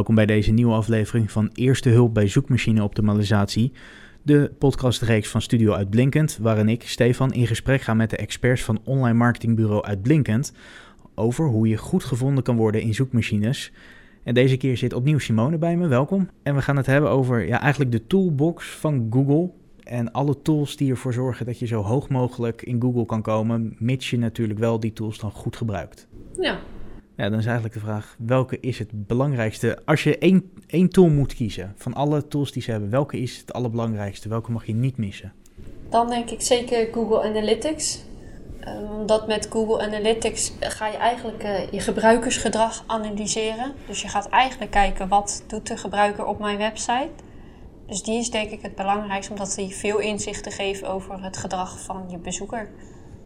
Welkom bij deze nieuwe aflevering van Eerste Hulp bij Zoekmachine Optimalisatie, de podcastreeks van Studio Uitblinkend, waarin ik, Stefan, in gesprek ga met de experts van online marketingbureau Uitblinkend over hoe je goed gevonden kan worden in zoekmachines. En deze keer zit opnieuw Simone bij me, welkom. En we gaan het hebben over ja, eigenlijk de toolbox van Google en alle tools die ervoor zorgen dat je zo hoog mogelijk in Google kan komen, mits je natuurlijk wel die tools dan goed gebruikt. Ja, Ja, dan is eigenlijk de vraag, welke is het belangrijkste? Als je één, één tool moet kiezen van alle tools die ze hebben, welke is het allerbelangrijkste? Welke mag je niet missen? dan denk ik zeker Google Analytics. Ehm, Omdat met Google Analytics ga je eigenlijk eh, je gebruikersgedrag analyseren. Dus je gaat eigenlijk kijken wat doet de gebruiker op mijn website. Dus die is denk ik het belangrijkste, omdat die veel inzichten geeft over het gedrag van je bezoeker.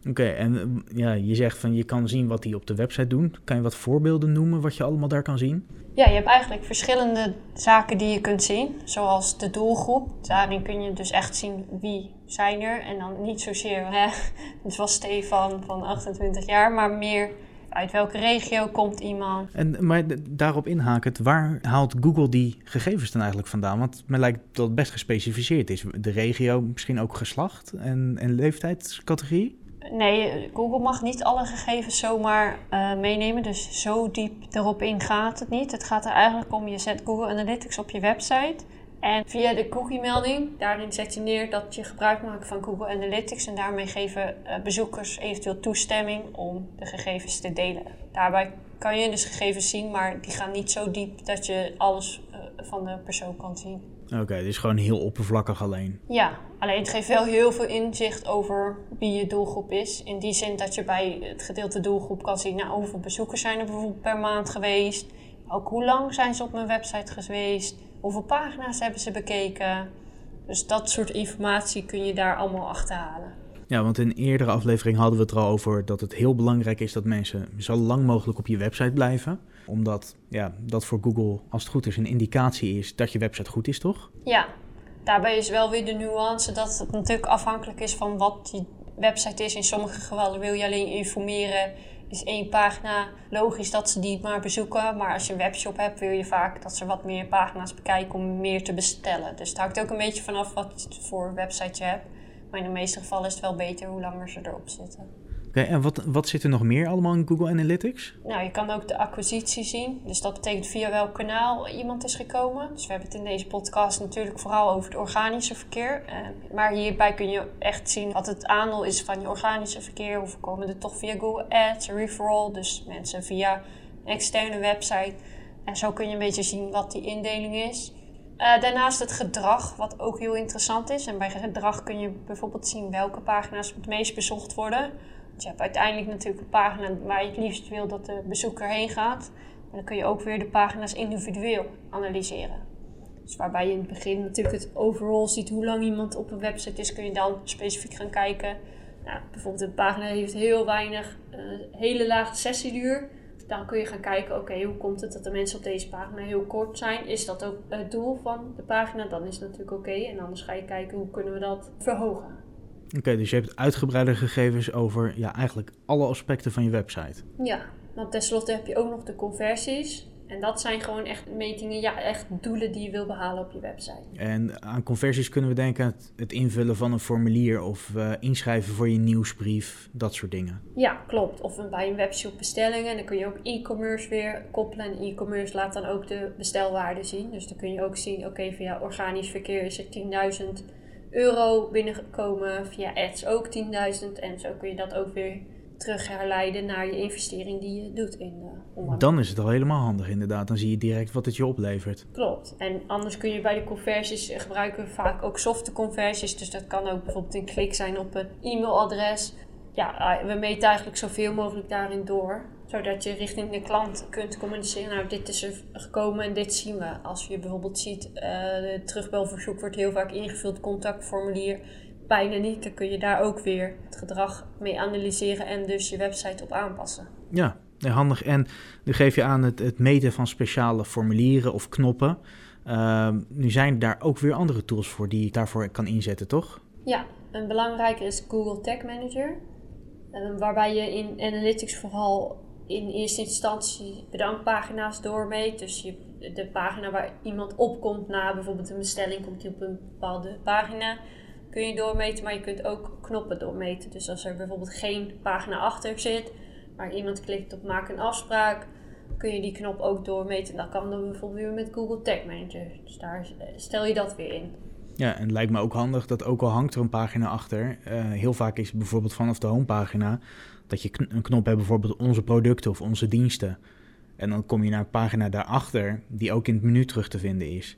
Oké, en eh, ja, je zegt van je kan zien wat die op de website doen. Kan je wat voorbeelden noemen wat je allemaal daar kan zien? Ja, je hebt eigenlijk verschillende zaken die je kunt zien, zoals de doelgroep. Daarin kun je dus echt zien wie zijn er en dan niet zozeer, hè, het was Stefan van 28 jaar, maar meer uit welke regio komt iemand. En, maar daarop inhakend, waar haalt Google die gegevens dan eigenlijk vandaan? Want me lijkt dat het best gespecificeerd is. De regio, misschien ook geslacht en, en leeftijdscategorie? Nee, Google mag niet alle gegevens zomaar eh, meenemen, dus zo diep erop in gaat het niet. Het gaat er eigenlijk om, je zet Google Analytics op je website en via de cookie-melding, daarin zet je neer dat je gebruik maakt van Google Analytics en daarmee geven eh, bezoekers eventueel toestemming om de gegevens te delen. Daarbij kan je dus gegevens zien, maar die gaan niet zo diep dat je alles eh, van de persoon kan zien. Oké, dus gewoon heel oppervlakkig alleen. Ja, alleen het geeft wel heel veel inzicht over wie je doelgroep is. In die zin dat je bij het gedeelte doelgroep kan zien, nou, hoeveel bezoekers zijn er bijvoorbeeld per maand geweest. Ook hoe lang zijn ze op mijn website geweest. Hoeveel pagina's hebben ze bekeken. Dus dat soort informatie kun je daar allemaal achterhalen. Ja, want in een eerdere aflevering hadden we het er al over dat het heel belangrijk is dat mensen zo lang mogelijk op je website blijven. Omdat ja, dat voor Google, als het goed is, een indicatie is dat je website goed is, toch? Ja, daarbij is wel weer de nuance dat het natuurlijk afhankelijk is van wat die website is. In sommige gevallen wil je alleen informeren. Is één pagina logisch dat ze die maar bezoeken. Maar als je een webshop hebt, wil je vaak dat ze wat meer pagina's bekijken om meer te bestellen. Dus het hangt ook een beetje vanaf wat voor website je hebt. Maar in de meeste gevallen is het wel beter hoe langer ze erop zitten. En wat, wat zit er nog meer allemaal in Google Analytics? Nou, je kan ook de acquisitie zien. Dus dat betekent via welk kanaal iemand is gekomen. Dus we hebben het in deze podcast natuurlijk vooral over het organische verkeer. Eh, maar hierbij kun je echt zien wat het aandeel is van je organische verkeer. Hoeveel komen er toch via Google Ads, referral. Dus mensen via een externe website. En zo kun je een beetje zien wat die indeling is. Eh, daarnaast het gedrag, wat ook heel interessant is. En bij gedrag kun je bijvoorbeeld zien welke pagina's het meest bezocht worden. Je hebt uiteindelijk natuurlijk een pagina waar je het liefst wil dat de bezoeker heen gaat. Maar dan kun je ook weer de pagina's individueel analyseren. Dus waarbij je in het begin natuurlijk het overall ziet hoe lang iemand op een website is, kun je dan specifiek gaan kijken. Nou, bijvoorbeeld een pagina heeft heel weinig, eh, hele lage sessieduur. Dan kun je gaan kijken, oké, hoe komt het dat de mensen op deze pagina heel kort zijn? Is dat ook het doel van de pagina? Dan is het natuurlijk oké. En anders ga je kijken, hoe kunnen we dat verhogen? Oké, dus je hebt uitgebreide gegevens over ja, eigenlijk alle aspecten van je website. Ja, want tenslotte heb je ook nog de conversies. En dat zijn gewoon echt metingen, ja, echt doelen die je wil behalen op je website. En aan conversies kunnen we denken het, het invullen van een formulier of eh, inschrijven voor je nieuwsbrief, dat soort dingen. Ja, klopt. Of een- bij een webshop bestellingen. En dan kun je ook e-commerce weer koppelen. En e-commerce laat dan ook de bestelwaarde zien. Dus dan kun je ook zien, oké, via organisch verkeer is er 10.000 euro binnengekomen. Via ads ook 10.000. En zo kun je dat ook weer terug herleiden naar je investering die je doet in de online. Dan is het al helemaal handig inderdaad. Dan zie je direct wat het je oplevert. Klopt. En anders kun je bij de conversies eh, gebruiken we vaak ook softe conversies. Dus dat kan ook bijvoorbeeld een klik zijn op een e-mailadres. Ja, eh, we meten eigenlijk zoveel mogelijk daarin door. Zodat je richting de klant kunt communiceren. Nou, dit is er gekomen en dit zien we. Als je bijvoorbeeld ziet, eh de terugbelverzoek wordt heel vaak ingevuld, contactformulier. Bijna niet. Dan kun je daar ook weer het gedrag mee analyseren en dus je website op aanpassen. Ja, handig. En nu geef je aan het, het meten van speciale formulieren of knoppen. Ehm, nu zijn daar ook weer andere tools voor die je daarvoor kan inzetten, toch? Ja, een belangrijke is Google Tag Manager. eh, waarbij je in Analytics vooral in eerste instantie bedankpagina's doormeet. Dus je, de pagina waar iemand opkomt na bijvoorbeeld een bestelling, komt hij op een bepaalde pagina. Kun je doormeten, maar je kunt ook knoppen doormeten. Dus als er bijvoorbeeld geen pagina achter zit, maar iemand klikt op maak een afspraak, kun je die knop ook doormeten. Dat kan dan bijvoorbeeld weer met Google Tag Manager. Dus daar stel je dat weer in. Ja, en het lijkt me ook handig dat ook al hangt er een pagina achter. Uh, heel vaak is bijvoorbeeld vanaf de homepagina dat je een knop hebt, bijvoorbeeld onze producten of onze diensten. En dan kom je naar een pagina daarachter die ook in het menu terug te vinden is.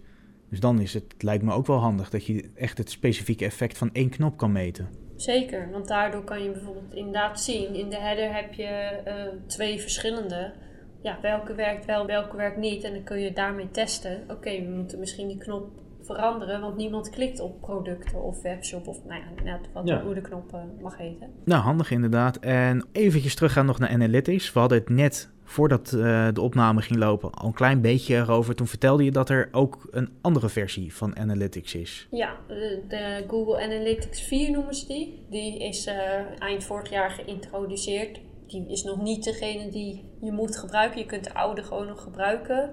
Dus dan is het, lijkt me ook wel handig dat je echt het specifieke effect van één knop kan meten. Zeker, want daardoor kan je bijvoorbeeld inderdaad zien, in de header heb je uh, twee verschillende. Ja, welke werkt wel, welke werkt niet. En dan kun je daarmee testen. Oké, we moeten misschien die knop veranderen, want niemand klikt op producten of webshop of nou ja, net wat ja. hoe de knop uh, mag heten. Nou, handig inderdaad. En eventjes teruggaan nog naar Analytics. We hadden het net voordat uh, de opname ging lopen al een klein beetje erover. Toen vertelde je dat er ook een andere versie van Analytics is. Ja, de, de Google Analytics 4 noemen ze die. Die is uh, eind vorig jaar geïntroduceerd. Die is nog niet degene die je moet gebruiken. Je kunt de oude gewoon nog gebruiken.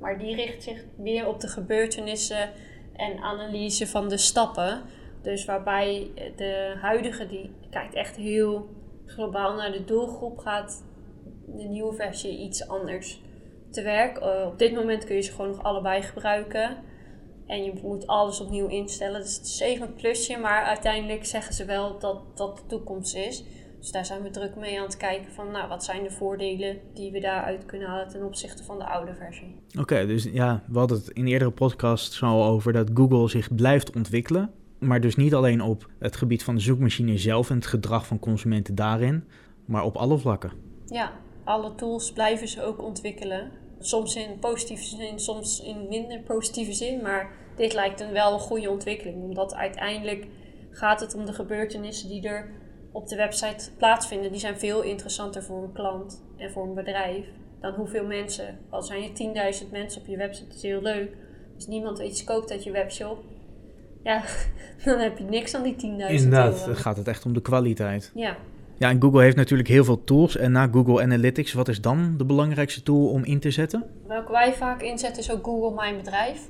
Maar die richt zich meer op de gebeurtenissen en analyse van de stappen. Dus waarbij de huidige, die kijkt echt heel globaal naar de doelgroep, gaat de nieuwe versie iets anders te werk. Uh, op dit moment kun je ze gewoon nog allebei gebruiken. En je moet alles opnieuw instellen. Dus het is even een plusje, maar uiteindelijk zeggen ze wel dat dat de toekomst is. Dus daar zijn we druk mee aan het kijken van, nou, wat zijn de voordelen die we daaruit kunnen halen ten opzichte van de oude versie. Oké, dus ja, we hadden het in eerdere podcasts al over dat Google zich blijft ontwikkelen. Maar dus niet alleen op het gebied van de zoekmachine zelf en het gedrag van consumenten daarin, maar op alle vlakken. Ja, alle tools blijven ze ook ontwikkelen. Soms in positieve zin, soms in minder positieve zin. Maar dit lijkt een wel een goede ontwikkeling. Omdat uiteindelijk gaat het om de gebeurtenissen die er op de website plaatsvinden, die zijn veel interessanter voor een klant en voor een bedrijf dan hoeveel mensen. Al zijn je 10.000 mensen op je website, dat is heel leuk. Als niemand iets koopt uit je webshop, ja, dan heb je niks aan die 10.000 Inderdaad, dan gaat het echt om de kwaliteit. Ja. Ja, en Google heeft natuurlijk heel veel tools. En na Google Analytics, wat is dan de belangrijkste tool om in te zetten? Welke wij vaak inzetten is ook Google Mijn Bedrijf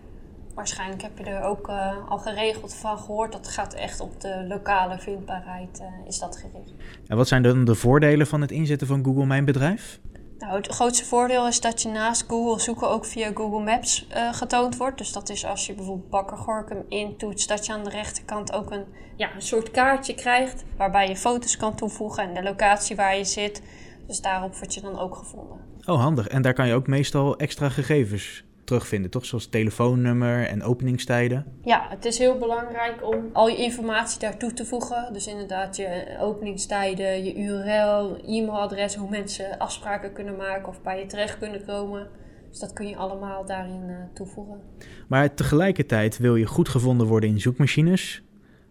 waarschijnlijk heb je er ook uh, al geregeld van gehoord. Dat gaat echt op de lokale vindbaarheid uh, is dat gericht. En wat zijn dan de voordelen van het inzetten van Google Mijn Bedrijf? Nou, het grootste voordeel is dat je naast Google zoeken ook via Google Maps uh, getoond wordt. Dus dat is als je bijvoorbeeld Bakker Gorkum intoetst, dat je aan de rechterkant ook een, ja, een soort kaartje krijgt. Waarbij je foto's kan toevoegen en de locatie waar je zit. Dus daarop word je dan ook gevonden. Oh, handig. En daar kan je ook meestal extra gegevens terugvinden, toch? Zoals telefoonnummer en openingstijden. Ja, het is heel belangrijk om al je informatie daartoe te voegen. Dus inderdaad je openingstijden, je URL, e-mailadres, hoe mensen afspraken kunnen maken of bij je terecht kunnen komen. Dus dat kun je allemaal daarin uh, toevoegen. Maar tegelijkertijd wil je goed gevonden worden in zoekmachines.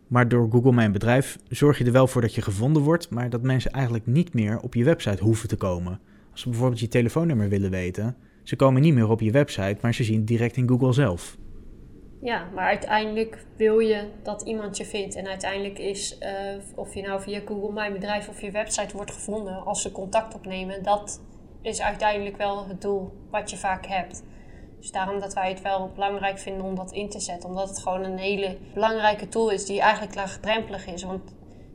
Maar door Google Mijn Bedrijf zorg je er wel voor dat je gevonden wordt, maar dat mensen eigenlijk niet meer op je website hoeven te komen. Als ze bijvoorbeeld je telefoonnummer willen weten, ze komen niet meer op je website, maar ze zien het direct in Google zelf. Ja, maar uiteindelijk wil je dat iemand je vindt. En uiteindelijk is, uh, of je nou via Google Mijn Bedrijf of je website wordt gevonden, als ze contact opnemen, dat is uiteindelijk wel het doel wat je vaak hebt. Dus daarom dat wij het wel belangrijk vinden om dat in te zetten. Omdat het gewoon een hele belangrijke tool is die eigenlijk laagdrempelig is. Want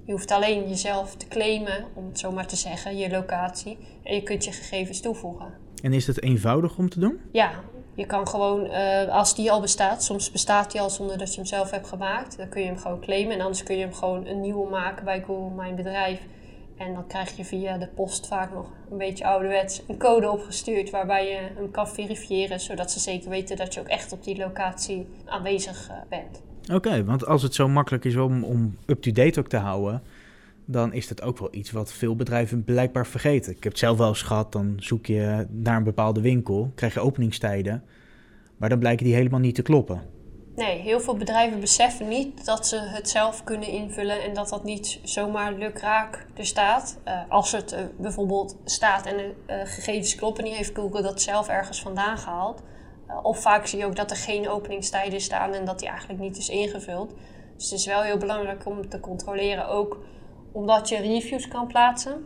je hoeft alleen jezelf te claimen, om het zo maar te zeggen, je locatie. En je kunt je gegevens toevoegen. En is het eenvoudig om te doen? Ja, je kan gewoon, uh, als die al bestaat, soms bestaat die al zonder dat je hem zelf hebt gemaakt, dan kun je hem gewoon claimen. En anders kun je hem gewoon een nieuwe maken bij Google Mijn Bedrijf. En dan krijg je via de post vaak nog een beetje ouderwets een code opgestuurd waarbij je hem kan verifiëren, zodat ze zeker weten dat je ook echt op die locatie aanwezig uh, bent. Oké, want als het zo makkelijk is om, om up-to-date ook te houden, dan is dat ook wel iets wat veel bedrijven blijkbaar vergeten. Ik heb het zelf wel eens gehad, dan zoek je naar een bepaalde winkel, krijg je openingstijden, maar dan blijken die helemaal niet te kloppen. Nee, heel veel bedrijven beseffen niet dat ze het zelf kunnen invullen en dat dat niet zomaar lukraak er staat. Uh, als het uh, bijvoorbeeld staat en de uh, gegevens kloppen niet, heeft Google dat zelf ergens vandaan gehaald. of vaak zie je ook dat er geen openingstijden staan en dat die eigenlijk niet is ingevuld. Dus het is wel heel belangrijk om te controleren ook omdat je reviews kan plaatsen.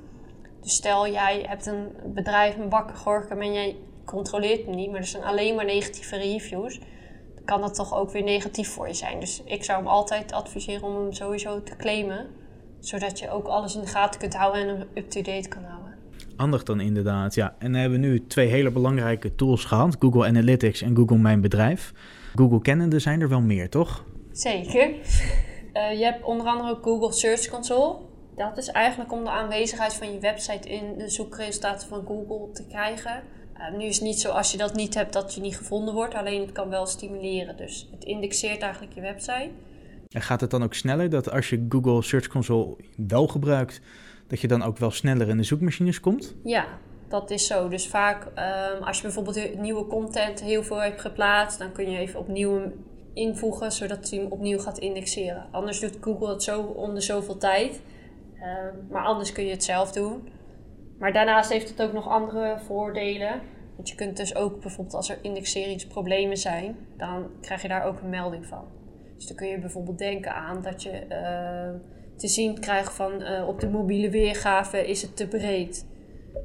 Dus stel jij hebt een bedrijf, een bakker Gorkum en jij controleert hem niet, maar er zijn alleen maar negatieve reviews, dan kan dat toch ook weer negatief voor je zijn. Dus ik zou hem altijd adviseren om hem sowieso te claimen, zodat je ook alles in de gaten kunt houden en hem up-to-date kan houden. Handig dan inderdaad, ja. En dan hebben we nu twee hele belangrijke tools gehad, Google Analytics en Google Mijn Bedrijf. Google kennende zijn er wel meer, toch? Zeker. Uh, je hebt onder andere ook Google Search Console. Dat is eigenlijk om de aanwezigheid van je website in de zoekresultaten van Google te krijgen. Uh, nu is het niet zo als je dat niet hebt dat je niet gevonden wordt, alleen het kan wel stimuleren. Dus het indexeert eigenlijk je website. En gaat het dan ook sneller dat als je Google Search Console wel gebruikt, dat je dan ook wel sneller in de zoekmachines komt? Ja, dat is zo. Dus vaak um, als je bijvoorbeeld nieuwe content heel veel hebt geplaatst, dan kun je even opnieuw invoegen, zodat hij hem opnieuw gaat indexeren. Anders doet Google het zo om de zoveel tijd. Um, maar anders kun je het zelf doen. Maar daarnaast heeft het ook nog andere voordelen. Want je kunt dus ook bijvoorbeeld als er indexeringsproblemen zijn, dan krijg je daar ook een melding van. Dus dan kun je bijvoorbeeld denken aan dat je uh, te zien krijgt van uh, op de mobiele weergave is het te breed.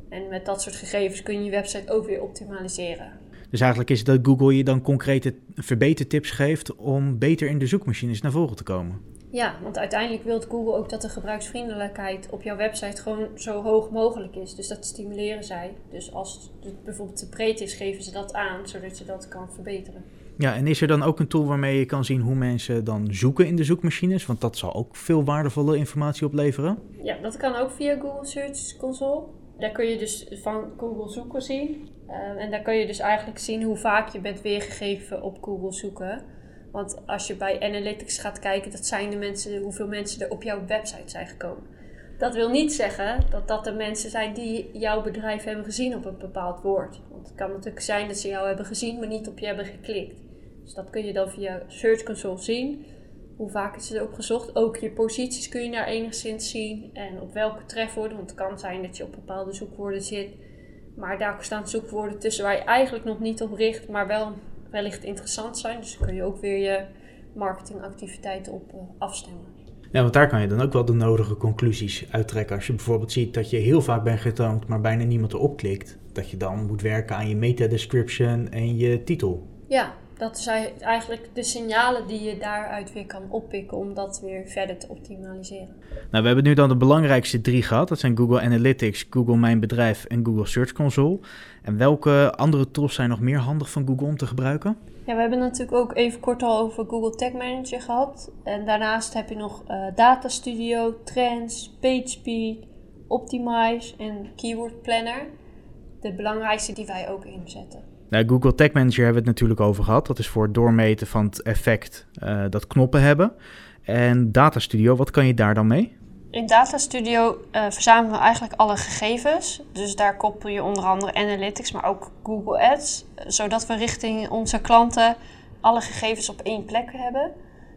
En met dat soort gegevens kun je je website ook weer optimaliseren. Dus eigenlijk is het dat Google je dan concrete verbetertips geeft om beter in de zoekmachines naar voren te komen. Ja, want uiteindelijk wil Google ook dat de gebruiksvriendelijkheid op jouw website gewoon zo hoog mogelijk is. Dus dat stimuleren zij. Dus als het bijvoorbeeld te breed is, geven ze dat aan, zodat je dat kan verbeteren. Ja, en is er dan ook een tool waarmee je kan zien hoe mensen dan zoeken in de zoekmachines? Want dat zal ook veel waardevolle informatie opleveren. Ja, dat kan ook via Google Search Console. Daar kun je dus van Google zoeken zien. Uh, en daar kun je dus eigenlijk zien hoe vaak je bent weergegeven op Google zoeken. Want als je bij Analytics gaat kijken, dat zijn de mensen, hoeveel mensen er op jouw website zijn gekomen. Dat wil niet zeggen dat dat de mensen zijn die jouw bedrijf hebben gezien op een bepaald woord. Want het kan natuurlijk zijn dat ze jou hebben gezien, maar niet op je hebben geklikt. Dus dat kun je dan via Search Console zien. Hoe vaak is ook gezocht? Ook je posities kun je daar enigszins zien. En op welke trefwoorden. Want het kan zijn dat je op bepaalde zoekwoorden zit. Maar daar staan zoekwoorden tussen waar je eigenlijk nog niet op richt. Maar wel wellicht interessant zijn. Dus kun je ook weer je marketingactiviteiten op uh, afstemmen. Ja, want daar kan je dan ook wel de nodige conclusies uittrekken. Als je bijvoorbeeld ziet dat je heel vaak bent getoond, maar bijna niemand erop klikt. Dat je dan moet werken aan je meta-description en je titel. Ja, dat zijn eigenlijk de signalen die je daaruit weer kan oppikken om dat weer verder te optimaliseren. Nou, we hebben nu dan de belangrijkste drie gehad. Dat zijn Google Analytics, Google Mijn Bedrijf en Google Search Console. En welke andere tools zijn nog meer handig van Google om te gebruiken? Ja, we hebben natuurlijk ook even kort al over Google Tag Manager gehad. En daarnaast heb je nog uh, Data Studio, Trends, PageSpeed, Optimize en Keyword Planner. De belangrijkste die wij ook inzetten. Nou, Google Tag Manager hebben we het natuurlijk over gehad. Dat is voor het doormeten van het effect uh, dat knoppen hebben. En Data Studio, wat kan je daar dan mee? In Data Studio uh, verzamelen we eigenlijk alle gegevens. Dus daar koppel je onder andere Analytics, maar ook Google Ads. Zodat we richting onze klanten alle gegevens op één plek hebben.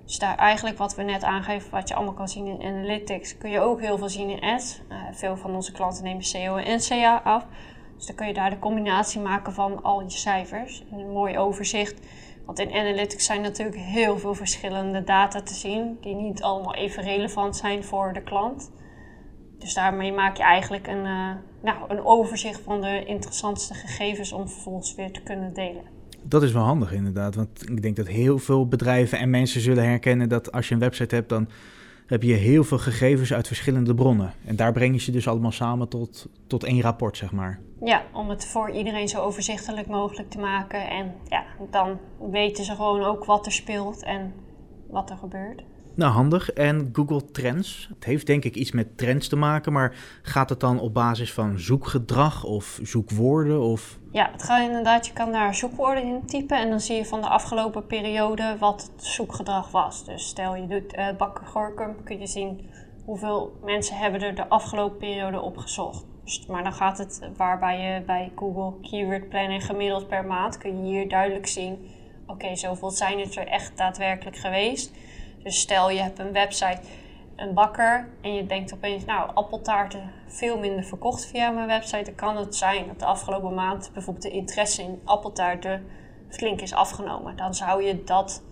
Dus daar eigenlijk wat we net aangeven, wat je allemaal kan zien in Analytics, kun je ook heel veel zien in Ads. Uh, veel van onze klanten nemen CO en NCA af. Dus dan kun je daar de combinatie maken van al je cijfers. Een mooi overzicht. Want in Analytics zijn natuurlijk heel veel verschillende data te zien, die niet allemaal even relevant zijn voor de klant. Dus daarmee maak je eigenlijk een, uh, nou, een overzicht van de interessantste gegevens om vervolgens weer te kunnen delen. Dat is wel handig inderdaad, want ik denk dat heel veel bedrijven en mensen zullen herkennen dat als je een website hebt, dan heb je heel veel gegevens uit verschillende bronnen. En daar breng je ze dus allemaal samen tot, tot één rapport, zeg maar. Ja, om het voor iedereen zo overzichtelijk mogelijk te maken. En ja, dan weten ze gewoon ook wat er speelt en wat er gebeurt. Nou, handig. En Google Trends. Het heeft denk ik iets met trends te maken, maar gaat het dan op basis van zoekgedrag of zoekwoorden? Of... Ja, het gaat inderdaad. Je kan daar zoekwoorden in typen en dan zie je van de afgelopen periode wat het zoekgedrag was. Dus stel je doet uh, bakker Gorkum, kun je zien hoeveel mensen hebben er de afgelopen periode op gezocht. Dus, maar dan gaat het waarbij je bij Google Keyword Planning gemiddeld per maand kun je hier duidelijk zien: oké, zoveel zijn het er echt daadwerkelijk geweest. Dus stel je hebt een website, een bakker, en je denkt opeens, nou, appeltaarten veel minder verkocht via mijn website. Dan kan het zijn dat de afgelopen maand bijvoorbeeld de interesse in appeltaarten flink is afgenomen. Dan zou je dat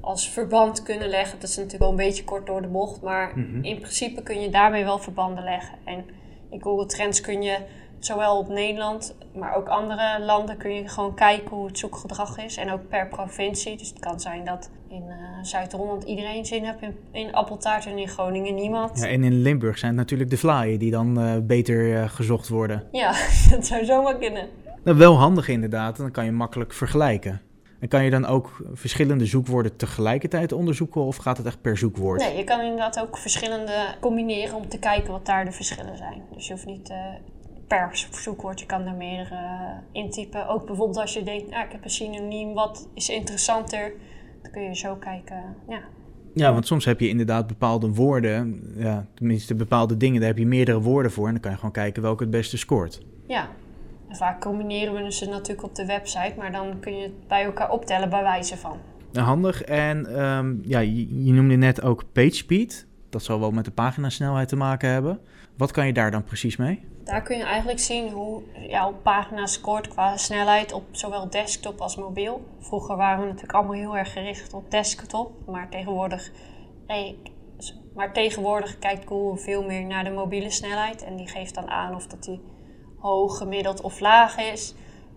als verband kunnen leggen. Dat is natuurlijk wel een beetje kort door de bocht, maar mhm. in principe kun je daarmee wel verbanden leggen. En in Google Trends kun je zowel op Nederland, maar ook andere landen kun je gewoon kijken hoe het zoekgedrag is. En ook per provincie. Dus het kan zijn dat in uh, Zuid-Holland iedereen zin heeft in, in appeltaart en in Groningen niemand. Ja, en in Limburg zijn het natuurlijk de vlaaien die dan uh, beter uh, gezocht worden. Ja, dat zou zomaar kunnen. Nou, wel handig inderdaad, dan kan je makkelijk vergelijken. En kan je dan ook verschillende zoekwoorden tegelijkertijd onderzoeken of gaat het echt per zoekwoord? Nee, je kan inderdaad ook verschillende combineren om te kijken wat daar de verschillen zijn. Dus je hoeft niet per zoekwoord. Je kan er meer uh, intypen. Ook bijvoorbeeld als je denkt, nou, ik heb een synoniem, wat is interessanter? Dan kun je zo kijken, ja. Ja, want soms heb je inderdaad bepaalde woorden, ja, tenminste bepaalde dingen, daar heb je meerdere woorden voor. En dan kan je gewoon kijken welke het beste scoort. Ja, en vaak combineren we ze natuurlijk op de website, maar dan kun je het bij elkaar optellen bij wijze van. Handig. En um, ja, je, je noemde net ook PageSpeed. Dat zal wel met de paginasnelheid te maken hebben. Wat kan je daar dan precies mee? Daar kun je eigenlijk zien hoe jouw pagina scoort qua snelheid op zowel desktop als mobiel. Vroeger waren we natuurlijk allemaal heel erg gericht op desktop, maar tegenwoordig, maar tegenwoordig kijkt Google veel meer naar de mobiele snelheid. En die geeft dan aan of dat die hoog, gemiddeld of laag is.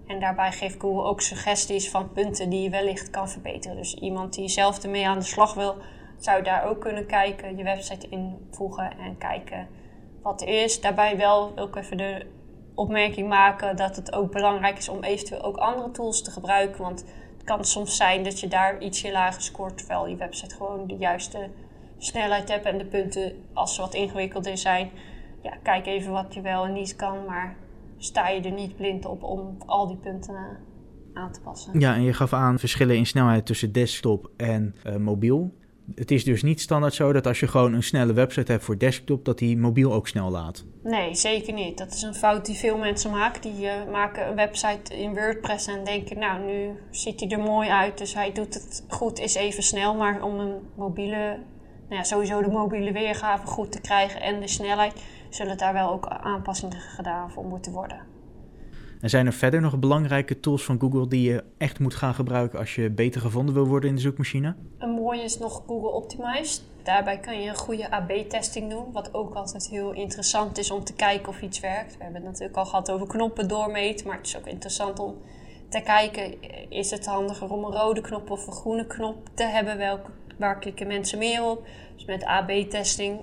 En daarbij geeft Google ook suggesties van punten die je wellicht kan verbeteren. Dus iemand die zelf ermee aan de slag wil, zou daar ook kunnen kijken, je website invoegen en kijken wat is. Daarbij wel ook even de opmerking maken dat het ook belangrijk is om eventueel ook andere tools te gebruiken. Want het kan soms zijn dat je daar ietsje lager scoort, terwijl je website gewoon de juiste snelheid hebt en de punten, als ze wat ingewikkelder zijn, ja, kijk even wat je wel en niet kan, maar sta je er niet blind op om al die punten eh, aan te passen. Ja, en je gaf aan verschillen in snelheid tussen desktop en uh, mobiel het is dus niet standaard zo dat als je gewoon een snelle website hebt voor desktop, dat die mobiel ook snel laat. Nee, zeker niet. Dat is een fout die veel mensen maken. Die uh, maken een website in WordPress en denken, nou, nu ziet hij er mooi uit, dus hij doet het goed, is even snel. Maar om een mobiele, nou ja, sowieso de mobiele weergave goed te krijgen en de snelheid, zullen daar wel ook aanpassingen gedaan voor moeten worden. En zijn er verder nog belangrijke tools van Google die je echt moet gaan gebruiken als je beter gevonden wil worden in de zoekmachine? Een mooie is nog Google Optimized. Daarbij kan je een goede AB-testing doen, wat ook altijd heel interessant is om te kijken of iets werkt. We hebben het natuurlijk al gehad over knoppen doormeten, maar het is ook interessant om te kijken, is het handiger om een rode knop of een groene knop te hebben? Welke, waar klikken mensen meer op? Dus met AB-testing,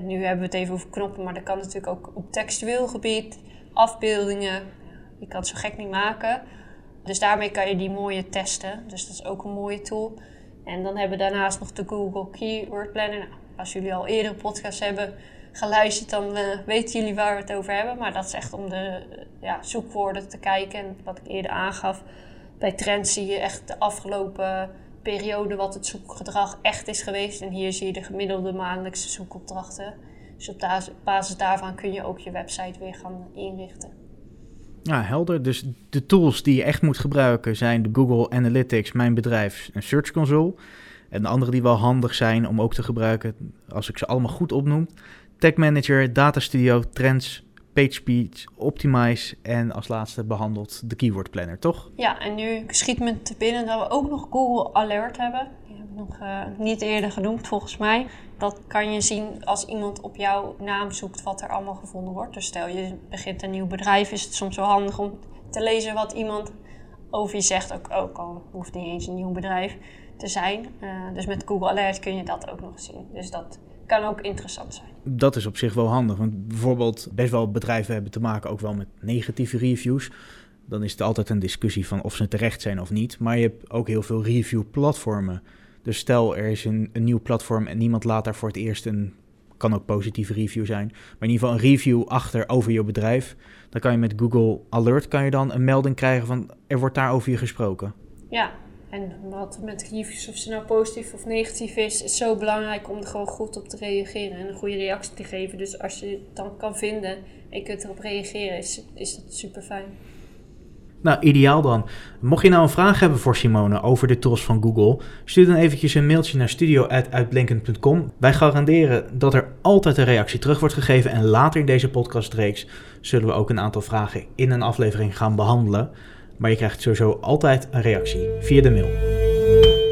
nu hebben we het even over knoppen, maar dat kan natuurlijk ook op textueel gebied, afbeeldingen, je kan het zo gek niet maken. Dus daarmee kan je die mooie testen. Dus dat is ook een mooie tool. En dan hebben we daarnaast nog de Google Keyword Planner. Nou, als jullie al eerder podcasts hebben geluisterd, dan uh, weten jullie waar we het over hebben. Maar dat is echt om de ja, zoekwoorden te kijken. En wat ik eerder aangaf, bij trends zie je echt de afgelopen periode wat het zoekgedrag echt is geweest. En hier zie je de gemiddelde maandelijkse zoekopdrachten. Dus op basis daarvan kun je ook je website weer gaan inrichten. Ja, helder. Dus de tools die je echt moet gebruiken zijn de Google Analytics, Mijn Bedrijf en Search Console. En de andere die wel handig zijn om ook te gebruiken, als ik ze allemaal goed opnoem. Tag Manager, Data Studio, Trends, PageSpeed, Optimize en als laatste behandeld de Keyword Planner, toch? Ja, en nu schiet me te binnen dat we ook nog Google Alert hebben. Nog uh, niet eerder genoemd volgens mij. Dat kan je zien als iemand op jouw naam zoekt wat er allemaal gevonden wordt. Dus stel je begint een nieuw bedrijf, is het soms wel handig om te lezen wat iemand over je zegt. Ook, ook al hoeft niet eens een nieuw bedrijf te zijn. Uh, dus met Google Alert kun je dat ook nog zien. Dus dat kan ook interessant zijn. Dat is op zich wel handig. Want bijvoorbeeld best wel bedrijven hebben te maken ook wel met negatieve reviews. Dan is het altijd een discussie van of ze terecht zijn of niet. Maar je hebt ook heel veel review platformen dus stel er is een, nieuw platform en niemand laat daar voor het eerst een, kan ook positieve review zijn, maar in ieder geval een review achter over je bedrijf. Dan kan je met Google Alert kan je dan een melding krijgen van er wordt daar over je gesproken. Ja, en wat met reviews, of ze nou positief of negatief is, is zo belangrijk om er gewoon goed op te reageren en een goede reactie te geven. Dus als je het dan kan vinden en je kunt erop reageren, is, is dat super fijn. Nou, ideaal dan. Mocht je nou een vraag hebben voor Simone over de tools van Google, stuur dan eventjes een mailtje naar studio.uitblinkend.com. Wij garanderen dat er altijd een reactie terug wordt gegeven en later in deze podcastreeks zullen we ook een aantal vragen in een aflevering gaan behandelen. Maar je krijgt sowieso altijd een reactie via de mail.